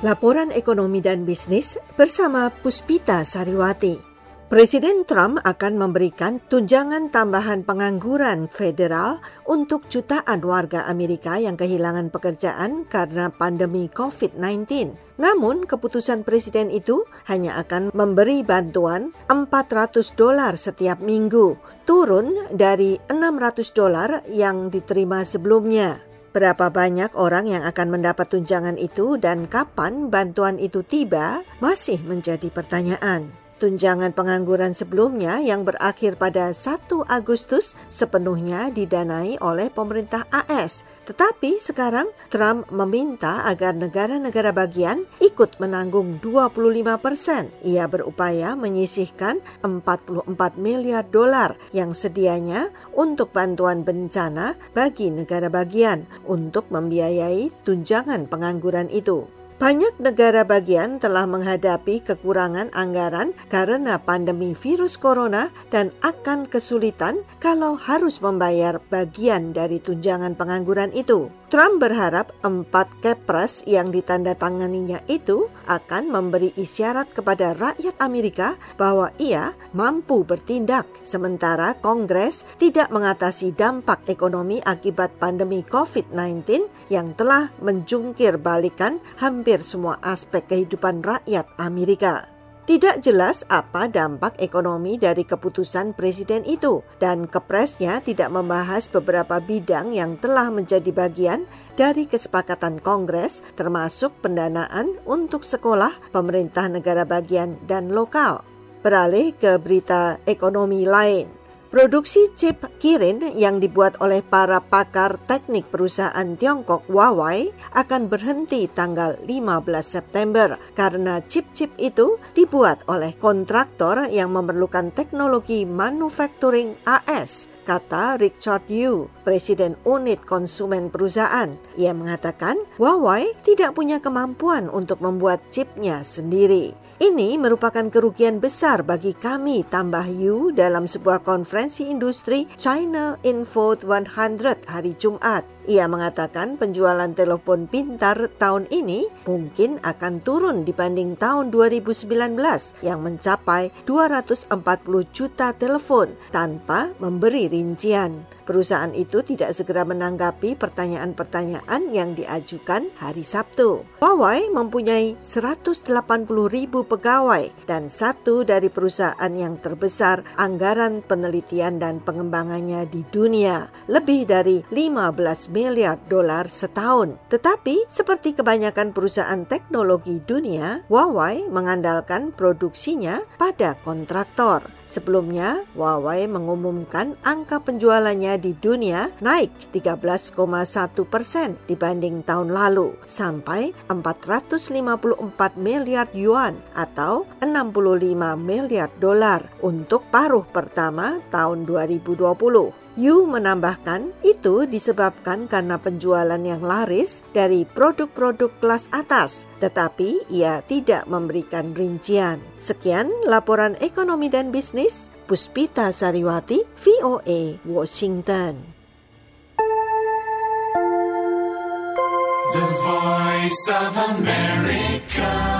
Laporan Ekonomi dan Bisnis bersama Puspita Sariwati. Presiden Trump akan memberikan tunjangan tambahan pengangguran federal untuk jutaan warga Amerika yang kehilangan pekerjaan karena pandemi COVID-19. Namun, keputusan presiden itu hanya akan memberi bantuan 400 dolar setiap minggu, turun dari 600 dolar yang diterima sebelumnya. Berapa banyak orang yang akan mendapat tunjangan itu dan kapan bantuan itu tiba masih menjadi pertanyaan. Tunjangan pengangguran sebelumnya yang berakhir pada 1 Agustus sepenuhnya didanai oleh pemerintah AS. Tetapi sekarang Trump meminta agar negara-negara bagian ikut menanggung 25 persen. Ia berupaya menyisihkan 44 miliar dolar yang sedianya untuk bantuan bencana bagi negara bagian untuk membiayai tunjangan pengangguran itu. Banyak negara bagian telah menghadapi kekurangan anggaran karena pandemi virus corona dan akan kesulitan kalau harus membayar bagian dari tunjangan pengangguran itu. Trump berharap empat kepres yang ditandatanganinya itu akan memberi isyarat kepada rakyat Amerika bahwa ia mampu bertindak, sementara Kongres tidak mengatasi dampak ekonomi akibat pandemi COVID-19 yang telah menjungkir balikan hampir semua aspek kehidupan rakyat Amerika. Tidak jelas apa dampak ekonomi dari keputusan presiden itu, dan kepresnya tidak membahas beberapa bidang yang telah menjadi bagian dari kesepakatan Kongres, termasuk pendanaan untuk sekolah, pemerintah negara bagian, dan lokal. Beralih ke berita ekonomi lain. Produksi chip Kirin yang dibuat oleh para pakar teknik perusahaan Tiongkok Huawei akan berhenti tanggal 15 September karena chip-chip itu dibuat oleh kontraktor yang memerlukan teknologi manufacturing AS kata Richard Yu, Presiden Unit Konsumen Perusahaan. Ia mengatakan Huawei tidak punya kemampuan untuk membuat chipnya sendiri. Ini merupakan kerugian besar bagi kami, tambah Yu dalam sebuah konferensi industri China Info 100 hari Jumat. Ia mengatakan penjualan telepon pintar tahun ini mungkin akan turun dibanding tahun 2019 yang mencapai 240 juta telepon tanpa memberi rincian. Perusahaan itu tidak segera menanggapi pertanyaan-pertanyaan yang diajukan hari Sabtu. Huawei mempunyai 180 ribu pegawai dan satu dari perusahaan yang terbesar anggaran penelitian dan pengembangannya di dunia, lebih dari 15 miliar dolar setahun. Tetapi seperti kebanyakan perusahaan teknologi dunia, Huawei mengandalkan produksinya pada kontraktor. Sebelumnya, Huawei mengumumkan angka penjualannya di dunia naik 13,1 persen dibanding tahun lalu sampai 454 miliar yuan atau 65 miliar dolar untuk paruh pertama tahun 2020. Yu menambahkan itu disebabkan karena penjualan yang laris dari produk-produk kelas atas, tetapi ia tidak memberikan rincian. Sekian laporan ekonomi dan bisnis Puspita Sariwati, VOA, Washington. The Voice of America.